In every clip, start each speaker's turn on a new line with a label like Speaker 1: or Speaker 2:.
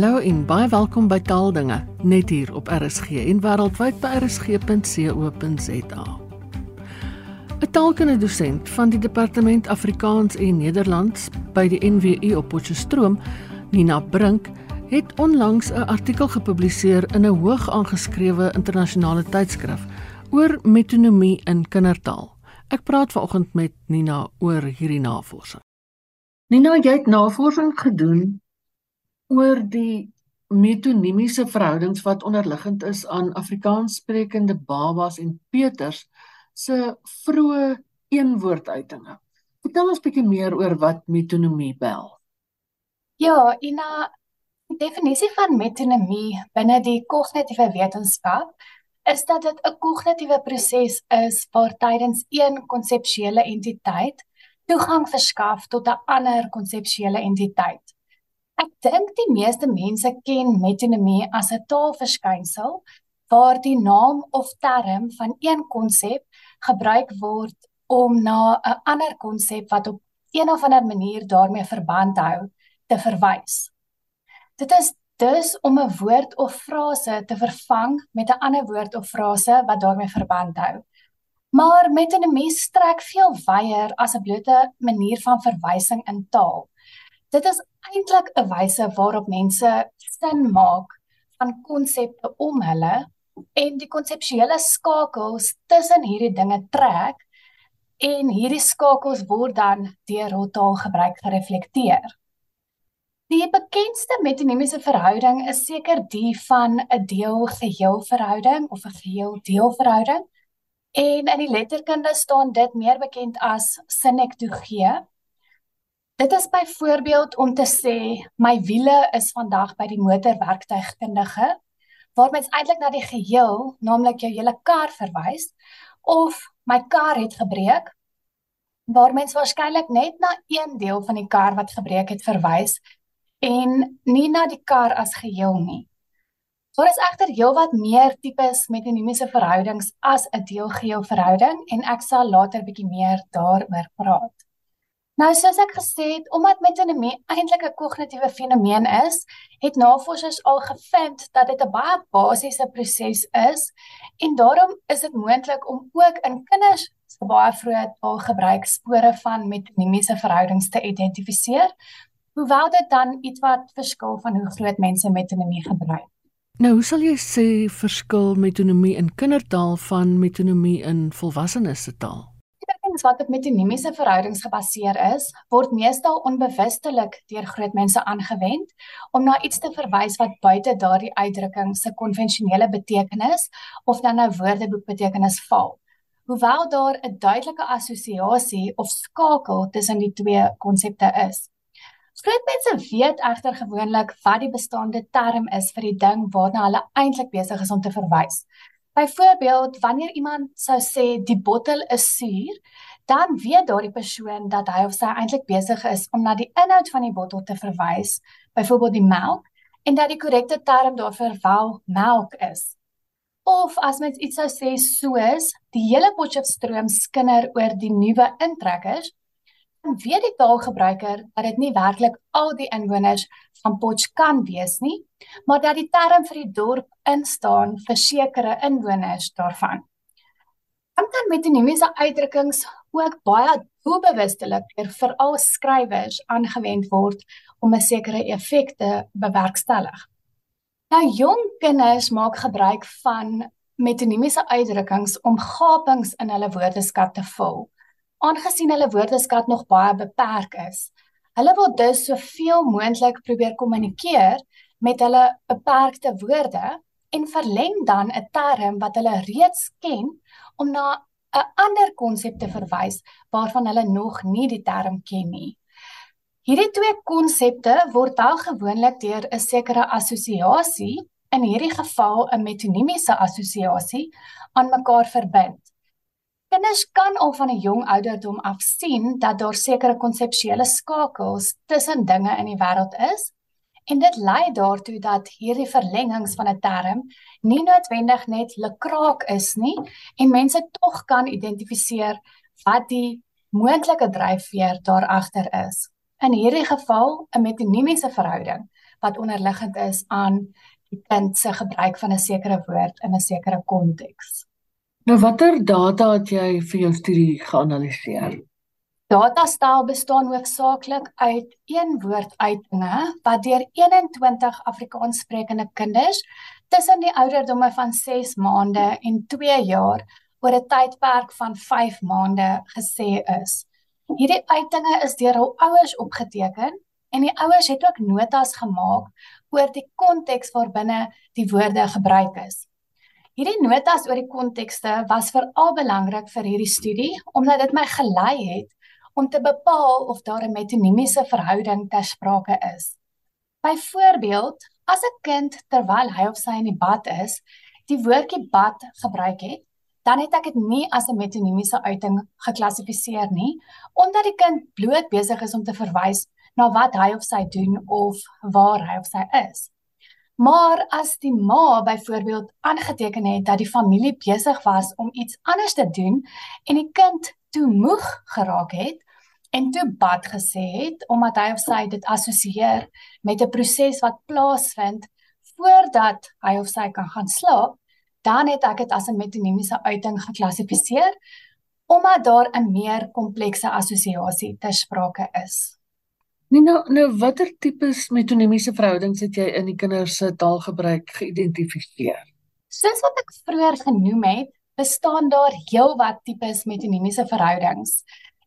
Speaker 1: Hallo en baie welkom by Taaldinge net hier op RSG en wêreldwyd by rsg.co.za. 'n Taalkundige dosent van die Departement Afrikaans en Nederlands by die NWU op Potchefstroom, Nina Brink, het onlangs 'n artikel gepubliseer in 'n hoog aangeskrewe internasionale tydskrif oor metonomie in kindertaal. Ek praat vanoggend met Nina oor hierdie navorsing. Nina, jy het navorsing gedoen oor die metonimiese verhoudings wat onderliggend is aan Afrikaanssprekende babas en peuters se vroeë eenwoorduitinge. Vertel ons 'n bietjie meer oor wat metonomie bel.
Speaker 2: Ja, Ina, die definisie van metonomie binne die kognitiewe wetenskap is dat dit 'n kognitiewe proses is waar tydens een konseptuele entiteit toegang verskaf tot 'n ander konseptuele entiteit. Ek dink die meeste mense ken metonomie as 'n taalverskynsel waar die naam of term van een konsep gebruik word om na 'n ander konsep wat op een of ander manier daarmee verband hou te verwys. Dit is dus om 'n woord of frase te vervang met 'n ander woord of frase wat daarmee verband hou. Maar metonomie strek veel wyer as 'n blote manier van verwysing in taal. Dit is eintlik 'n wyse waarop mense sin maak van konsepte om hulle en die konseptuele skakels tussen hierdie dinge trek en hierdie skakels word dan deur hul taalgebruik gereflekteer. Die bekendste metonimiese verhouding is seker die van 'n deel-geheel verhouding of 'n geheel-deel verhouding. En in die letterkunde staan dit meer bekend as sinektogie. Dit is byvoorbeeld om te sê my wiele is vandag by die motorwerktuigkundige waar mens eintlik na die geheel, naamlik jou hele kar verwys of my kar het gebreek waar mens waarskynlik net na een deel van die kar wat gebreek het verwys en nie na die kar as geheel nie. Daar is egter heelwat meer tipes metonimiese verhoudings as 'n deelgeheel verhouding en ek sal later bietjie meer daaroor praat. Nou soos ek gesê het, omdat metonimie eintlik 'n kognitiewe fenomeen is, het navorsers al gevind dat dit 'n baie basiese proses is en daarom is dit moontlik om ook in kinders se baie vroeë taalgebruik spore van metonimiese verhoudings te identifiseer, hoewel dit dan ietwat verskil van hoe groot mense metonimie gebruik.
Speaker 1: Nou, hoe sal jy sê verskil metonomie in kindertaal van metonomie in volwassenes se taal?
Speaker 2: Uitdrukkings wat op metonimiese verhoudings gebaseer is, word meestal onbewustelik deur groot mense aangewend om na iets te verwys wat buite daardie uitdrukking se konvensionele betekenis of dan nou woordeboekbetekenis val. Hoewel daar 'n duidelike assosiasie of skakel tussen die twee konsepte is. Groot mense weet egter gewoonlik wat die bestaande term is vir die ding waarna hulle eintlik besig is om te verwys. Byvoorbeeld, wanneer iemand sou sê die bottel is suur, dan weet daardie persoon dat hy of sy eintlik besig is om na die inhoud van die bottel te verwys, byvoorbeeld die melk, en dat die korrekte term daarvoor wel melk is. Of as mens iets sou sê soos die hele Potchefstroom skinder oor die nuwe intrekkers, dan weet die taalgebruiker dat dit nie werklik al die inwoners van Potch kan wees nie, maar dat die term vir die dorp instaan vir sekere inwoners daarvan. Dan kan metonimiese uitdrukkings ook baie doelbewustelik deur veral skrywers aangewend word om 'n sekere effek te bewerkstellig. Nou jong kinders maak gebruik van metonimiese uitdrukkings om gapings in hulle woordeskat te vul aangesien hulle woordeskat nog baie beperk is. Hulle wil dus soveel moontlik probeer kommunikeer met hulle beperkte woorde en verleng dan 'n term wat hulle reeds ken om na 'n ander konsep te verwys waarvan hulle nog nie die term ken nie. Hierdie twee konsepte word wel gewoonlik deur 'n sekere assosiasie, in hierdie geval 'n metonimiese assosiasie, aan mekaar verbind. Kinders kan al van 'n jong ouderdom af sien dat daar sekere konseptuele skakels tussen dinge in die wêreld is en dit lei daartoe dat hierdie verlengings van 'n term nie noodwendig net lekraak is nie en mense tog kan identifiseer wat die moontlike dryfveer daar agter is. In hierdie geval 'n metonimiese verhouding wat onderliggend is aan die kind se gebruik van 'n sekere woord in 'n sekere konteks.
Speaker 1: Nou watter data het jy vir jou studie geanaliseer?
Speaker 2: Datastel bestaan hoofsaaklik uit een woorduitinge wat deur 21 Afrikaanssprekende kinders tussen die ouderdomme van 6 maande en 2 jaar oor 'n tydperk van 5 maande gesê is. Hierdie uitinge is deur hul ouers opgeteken en die ouers het ook notas gemaak oor die konteks waarbinne die woorde gebruik is. Hierdie notas oor die kontekste was veral belangrik vir hierdie studie omdat dit my gelei het om te bepaal of daar 'n metonimiese verhouding ter sprake is. Byvoorbeeld, as 'n kind terwyl hy of sy in die bad is, die woordjie bad gebruik het, dan het ek dit nie as 'n metonimiese uiting geklassifiseer nie, omdat die kind bloot besig is om te verwys na wat hy of sy doen of waar hy of sy is. Maar as die ma byvoorbeeld aangeteken het dat die familie besig was om iets anders te doen en die kind toe moeg geraak het en toe bad gesê het omdat hy of sy dit assosieer met 'n proses wat plaasvind voordat hy of sy kan gaan slaap, dan het ek dit as 'n metonimiese uiting geklassifiseer omdat daar 'n meer komplekse assosiasie ter sprake is.
Speaker 1: Nee nou nou watter tipes metonimiese verhoudings het jy in die kinders se taalgebruik geïdentifiseer?
Speaker 2: Soos wat ek vroeër genoem het, bestaan daar heelwat tipes metonimiese verhoudings.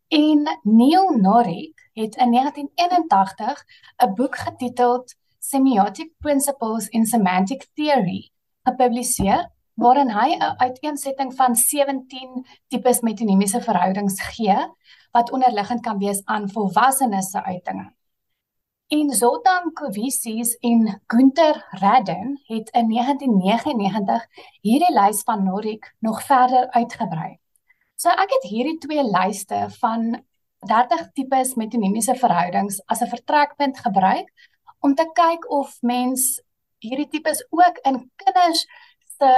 Speaker 2: En Neil Norrick het in 1981 'n boek getiteld Semiotic Principles in Semantic Theory gepubliseer waarin hy 'n uiteensetting van 17 tipes metonimiese verhoudings gee wat onderliggend kan wees aan volwassenes se uitinge. En Zoltan Kovicius en Günther Radden het in 1999 hierdie lys van Norik nog verder uitgebrei. So ek het hierdie twee lyste van 30 tipes metonimiese verhoudings as 'n vertrekpunt gebruik om te kyk of mens hierdie tipes ook in kinders se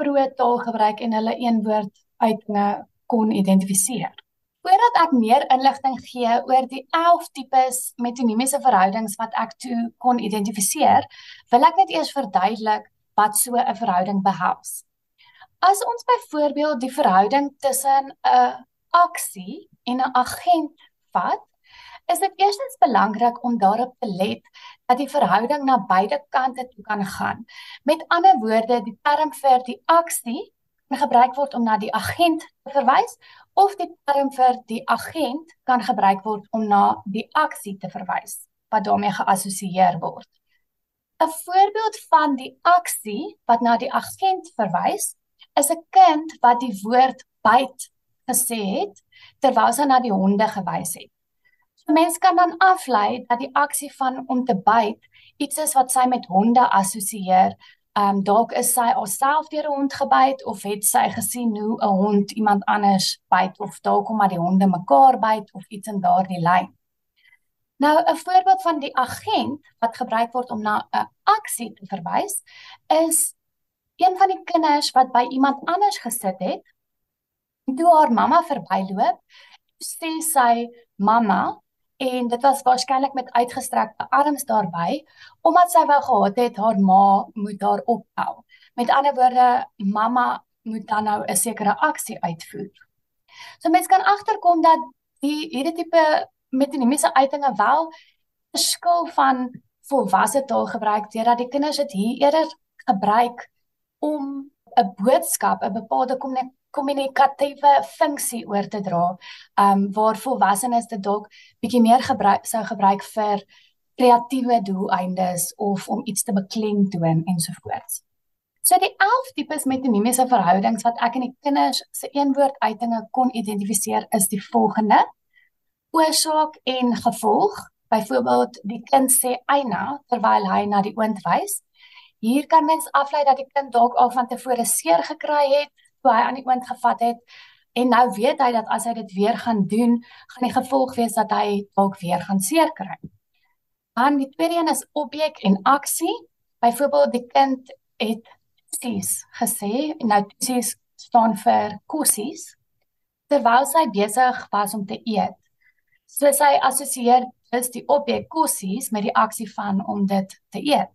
Speaker 2: vroeë taalgebruik en hulle eenwoord uitinge kon identifiseer. Voordat ek meer inligting gee oor die 11 tipes metonimiese verhoudings wat ek toe kon identifiseer, wil ek net eers verduidelik wat so 'n verhouding behels. As ons byvoorbeeld die verhouding tussen 'n aksie en 'n agent vat, is dit eerstens belangrik om daarop te let dat die verhouding na beide kante toe kan gaan. Met ander woorde, die term vir die aksie gebruik word om na die agent te verwys of die term vir die agent kan gebruik word om na die aksie te verwys wat daarmee geassosieer word. 'n Voorbeeld van die aksie wat na die agent verwys, is 'n kind wat die woord byt gesê het terwyl hy na die honde gewys het. So mense kan dan aflei dat die aksie van om te byt iets is wat sy met honde assosieer Ehm um, dalk is sy alself deur 'n hond gebyt of het sy gesien hoe 'n hond iemand anders byt of dalk kom maar die honde mekaar byt of iets in daardie lyn. Nou 'n voorbeeld van die agent wat gebruik word om na 'n aksie te verwys is een van die kinders wat by iemand anders gesit het. Toe haar mamma verbyloop, sê sy mamma en dit was waarskynlik met uitgestrekte arms daarbey omdat sy wou gehad het haar ma moet haar ophou. Met ander woorde, mamma moet dan nou 'n sekere aksie uitvoer. So mense kan agterkom dat die hierdie tipe metonimiese uitinge wel verskil van volwasse taalgebruik deurdat die kinders dit hier eerder gebruik om 'n boodskap, 'n bepaalde kommunikasie kommunikatiewe funksie oor te dra. Um waar volwassenes dit dalk bietjie meer gebruik sou gebruik vir kreatiewe doeleindes of om iets te beklemtoon ensovoorts. So die 11 tipes metonimiese verhoudings wat ek in die kinders se eenwoorduitinge kon identifiseer is die volgende: oorsaak en gevolg. Byvoorbeeld die kind sê eina terwyl hy na die oond wys. Hier kan mens aflei dat die kind dalk al van tevore seer gekry het toe hy aan die oond gevat het en nou weet hy dat as hy dit weer gaan doen, gaan die gevolg wees dat hy dalk weer gaan seer kry. Dan die tweede een is objek en aksie. Byvoorbeeld die kind het sies gesê en nou sies staan vir kossies terwyl sy besig was om te eet. So sy assosieer is die objek kossies met die aksie van om dit te eet.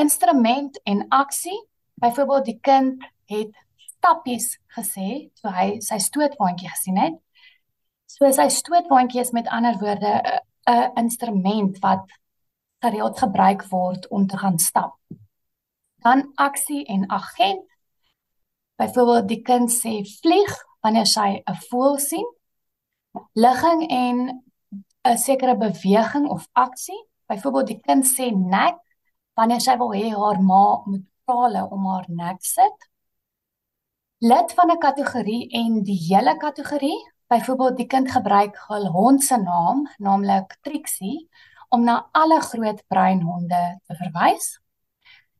Speaker 2: Instrument en aksie, byvoorbeeld die kind het stappies gesê toe hy sy stootwaandjie gesien het. So sy stootwaandjie is met ander woorde 'n instrument wat gereeld gebruik word om te gaan stap. Dan aksie en agent. Byvoorbeeld die kind sê vlieg wanneer sy 'n voël sien. Ligging en 'n sekere beweging of aksie. Byvoorbeeld die kind sê nek wanneer sy wil hê haar ma moet prale om haar nek sit. Lid van 'n kategorie en die hele kategorie. Byvoorbeeld die kind gebruik hul hond se naam, naamlik Trixie, om na alle groot bruin honde te verwys.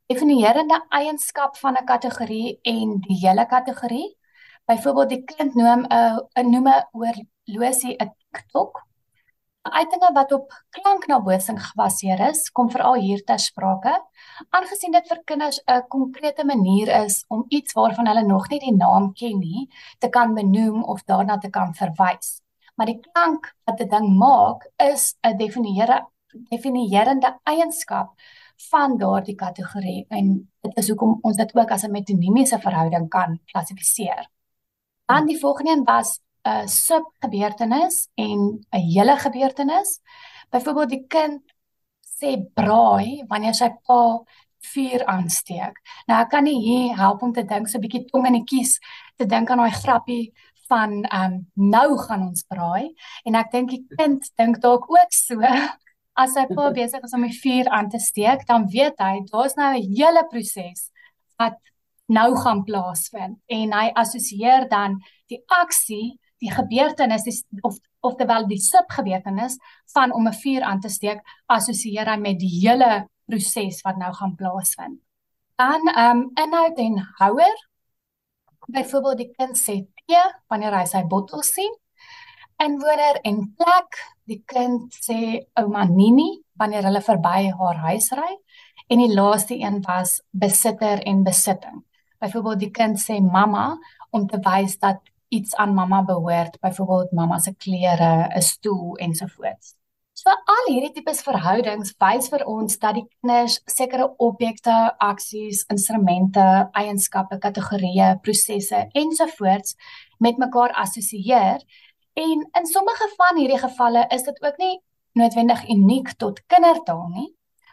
Speaker 2: Definierende eienskap van 'n kategorie en die hele kategorie. Byvoorbeeld die kind noem 'n 'n noem 'n oorlosie 'n TikTok Uitinge wat op klanknabootsing gebaseer is, kom veral hier ter sprake, aangesien dit vir kinders 'n konkrete manier is om iets waarvan hulle nog nie die naam ken nie, te kan benoem of daarna te kan verwys. Maar die klank wat 'n ding maak, is 'n definieerde definierende eienskap van daardie kategorie en dit is hoekom ons dit ook as 'n metonimiese verhouding kan klassifiseer. Dan die volgende een was 'n subgebeurtenis en 'n hele gebeurtenis. Byvoorbeeld die kind sê braai wanneer sy pa vuur aansteek. Nou ek kan nie hier help om te dink so 'n bietjie tong in die kies te dink aan daai grappie van ehm um, nou gaan ons braai en ek dink die kind dink dalk ook so as sy pa besig is om die vuur aan te steek, dan weet hy daar's nou 'n hele proses wat nou gaan plaasvind en hy assosieer dan die aksie die gebeurtenis die, of of terwyl die subgebeurtenis van om 'n vuur aan te steek assosieer hy met die hele proses wat nou gaan plaasvind. Dan ehm um, inhoud en houer. Byvoorbeeld die kind sê tee wanneer hy sy bottel sien. Inwoner en plek. Die kind sê ouma Nini wanneer hulle verby haar huis ry. En die laaste een was besitter en besitting. Byvoorbeeld die kind sê mamma om te wys dat iets aan mamma behoort, byvoorbeeld mamma se klere, 'n stoel ensovoorts. So al hierdie tipes verhoudings wys vir ons dat die kinders sekere objekte, aksies, instrumente, eienskappe, kategorieë, prosesse ensovoorts met mekaar assosieer en in sommige van hierdie gevalle is dit ook nie noodwendig uniek tot kindertaal nie.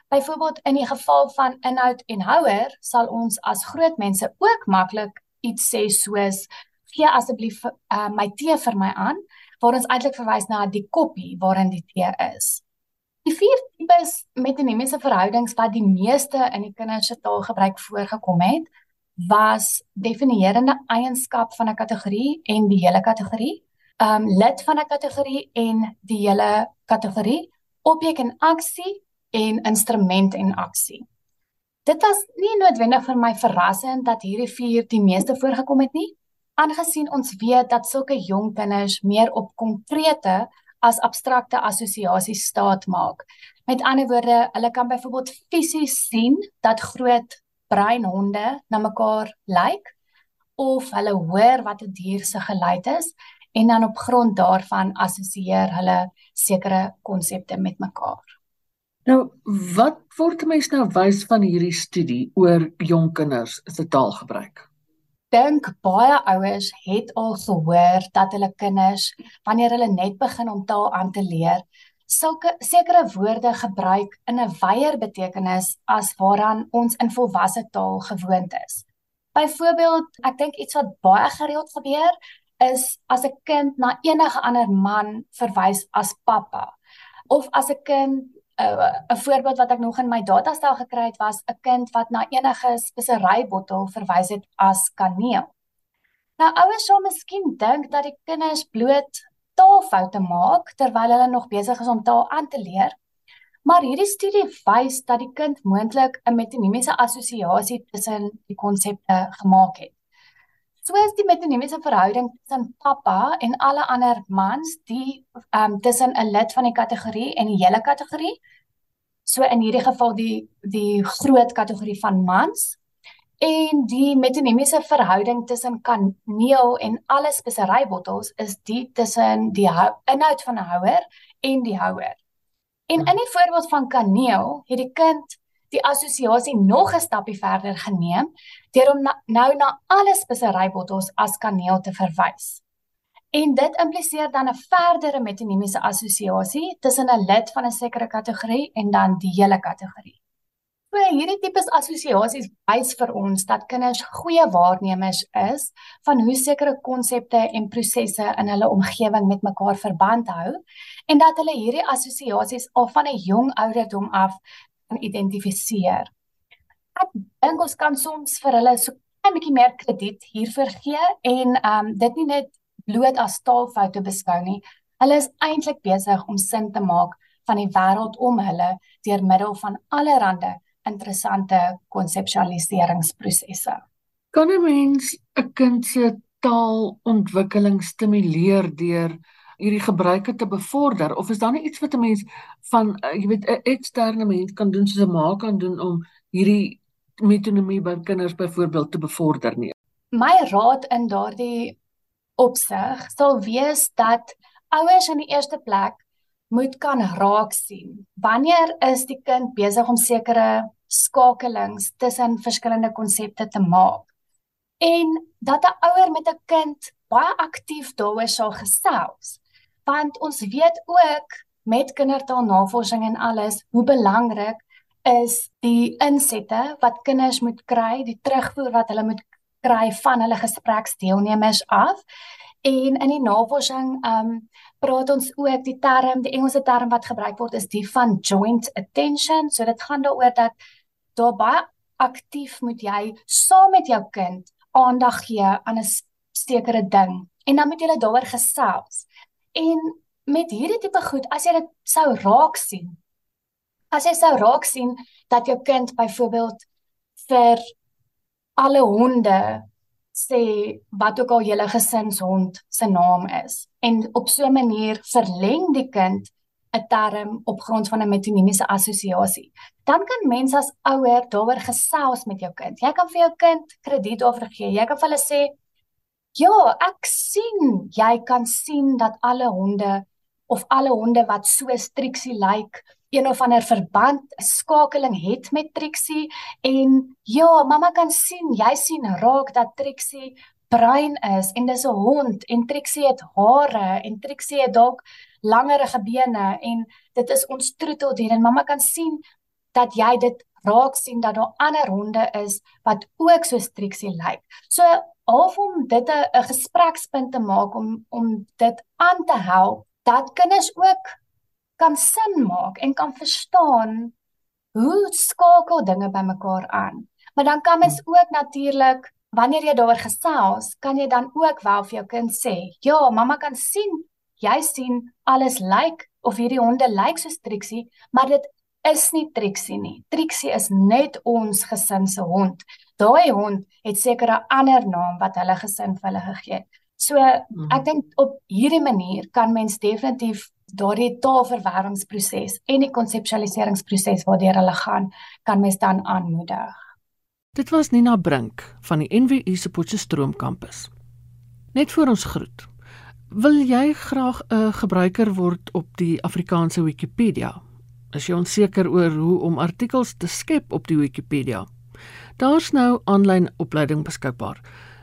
Speaker 2: Byvoorbeeld in die geval van inhoud en houer sal ons as groot mense ook maklik iets sê soos gee asseblief uh, my tee vir my aan waar ons eintlik verwys na die koppie waarin die tee is. Die vier tipes metonimiese verhoudings wat die meeste in die kinders se taalgebruik voorgekom het, was definierende eienskap van 'n kategorie en die hele kategorie, um lid van 'n kategorie en die hele kategorie, objek en aksie en instrument en aksie. Dit was nie noodwendig vir my verrassend dat hierdie vier die meeste voorgekom het nie, aangesien ons weet dat sulke jong kinders meer op konkrete as abstrakte assosiasies staat maak. Met ander woorde, hulle kan byvoorbeeld fisies sien dat groot bruin honde na mekaar lyk of hulle hoor wat 'n dier se geluid is en dan op grond daarvan assosieer hulle sekere konsepte met mekaar.
Speaker 1: Nou, wat word mense nou wys van hierdie studie oor jong kinders se taalgebruik?
Speaker 2: Dink baie ouers het al gehoor dat hulle kinders wanneer hulle net begin om taal aan te leer, sulke sekere woorde gebruik in 'n wyeer betekenis as waaraan ons in volwasse taal gewoond is. Byvoorbeeld, ek dink iets wat baie gereeld gebeur is as 'n kind na enige ander man verwys as pappa of as 'n kind 'n voorbeeld wat ek nog in my datastel gekry het was 'n kind wat na enige speserybottel verwys het as kaneel. Nou ouers sou miskien dink dat die kinders bloot taalfoute maak terwyl hulle nog besig is om taal aan te leer. Maar hierdie studie wys dat die kind moontlik 'n metonimiese assosiasie tussen die konsepte gemaak het. Soos die metonimiese verhouding tussen pappa en alle ander mans, die ehm um, tussen 'n lid van die kategorie en die hele kategorie. So in hierdie geval die die groot kategorie van mans en die metonimiese verhouding tussen kaneel en alle speserybottels is die tussen die inhoud van 'n houer en die houer. En in die voorbeeld van kaneel het die kind die assosiasie nog 'n stappie verder geneem deur om na, nou na alle speserybottels as kaneel te verwys. En dit impliseer dan 'n verdere metonimiese assosiasie tussen 'n lid van 'n sekere kategorie en dan die hele kategorie. So hierdie tipe assosiasies wys vir ons dat kinders goeie waarnemers is van hoe sekere konsepte en prosesse in hulle omgewing met mekaar verband hou en dat hulle hierdie assosiasies al van 'n jong ouderdom af kan identifiseer. Ek dink ons kan soms vir hulle so 'n bietjie meer krediet hiervoor gee en ehm um, dit nie net bloot as taalfoute beskou nie. Hulle is eintlik besig om sin te maak van die wêreld om hulle deur middel van allerlei interessante konseptualiseringsprosesse.
Speaker 1: Kan 'n mens 'n kind se taalontwikkeling stimuleer deur hierdie gebruike te bevorder of is daar nie iets wat 'n mens van uh, jy weet 'n eksterne mens kan doen soos 'n ma kan doen om hierdie metonomie by kinders byvoorbeeld te bevorder nie?
Speaker 2: My raad in daardie opsig sal wees dat ouers in die eerste plek moet kan raak sien. Wanneer is die kind besig om sekere skakelings tussen verskillende konsepte te maak? En dat 'n ouer met 'n kind baie aktief daaroor sal gesels. Want ons weet ook met kindertaalnavorsing en alles hoe belangrik is die insette wat kinders moet kry, die terugvoer wat hulle moet kry van hulle gespreksdeelnemers af. En in die navorsing, um, praat ons ook die term, die Engelse term wat gebruik word is die van joint attention. So dit gaan daaroor dat daar baie aktief moet jy saam met jou kind aandag gee aan 'n sekere ding en dan moet julle daaroor gesels. En met hierdie tipe goed, as jy dit sou raak sien. As jy sou raak sien dat jou kind byvoorbeeld vir alle honde sê wat ook al julle gesinshond se naam is en op so 'n manier verleng die kind 'n term op grond van 'n metonimiese assosiasie. Dan kan mens as ouer daaroor gesels met jou kind. Jy kan vir jou kind krediet daarvoor gee. Jy kan vir hulle sê: "Ja, ek sien, jy kan sien dat alle honde of alle honde wat so striksie lyk, like, een of ander verband skakeling het met Trixie en ja, mamma kan sien, jy sien raak dat Trixie bruin is en dis 'n hond en Trixie het hare en Trixie het dalk langerige bene en dit is ons troeteldier en mamma kan sien dat jy dit raak sien dat daar ander honde is wat ook so Trixie lyk. So half om dit 'n gesprekspunt te maak om om dit aan te help dat kinders ook kan sin maak en kan verstaan hoe skakel dinge bymekaar aan. Maar dan kan mens ook natuurlik wanneer jy daaroor gesels, kan jy dan ook wel vir jou kind sê, "Ja, mamma kan sien, jy sien alles lyk like, of hierdie honde lyk like soos Trixie, maar dit is nie Trixie nie. Trixie is net ons gesin se hond. Daai hond het seker 'n ander naam wat hulle gesin vir hulle gegee het." So, hmm. ek dink op hierdie manier kan mens definitief daardie taalverwerwingsproses en die konseptualiseringsproses waardeur hulle gaan, kan mens dan aanmoedig.
Speaker 1: Dit was Nina Brink van die NWU se Potchefstroom kampus. Net voor ons groet. Wil jy graag 'n gebruiker word op die Afrikaanse Wikipedia? Is jy onseker oor hoe om artikels te skep op die Wikipedia? Daar's nou aanlyn opleiding beskikbaar.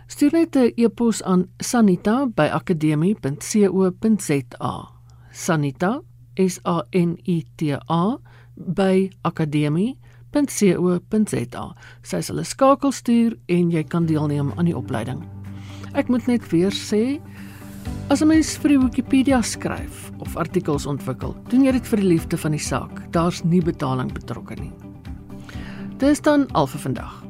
Speaker 1: Stuur net 'n e-pos aan sanita@akademie.co.za. Sanita S A N I T A by akademie.co.za. Sy sal 'n skakel stuur en jy kan deelneem aan die opleiding. Ek moet net weer sê as 'n mens vir Wikipedia skryf of artikels ontwikkel, doen jy dit vir die liefde van die saak. Daar's nie betaling betrokke nie. Dis dan al vir vandag.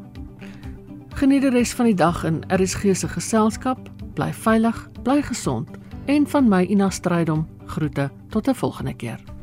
Speaker 1: Geniet die res van die dag in RSG se geselskap. Bly veilig, bly gesond en van my Ina Strydom groete tot 'n volgende keer.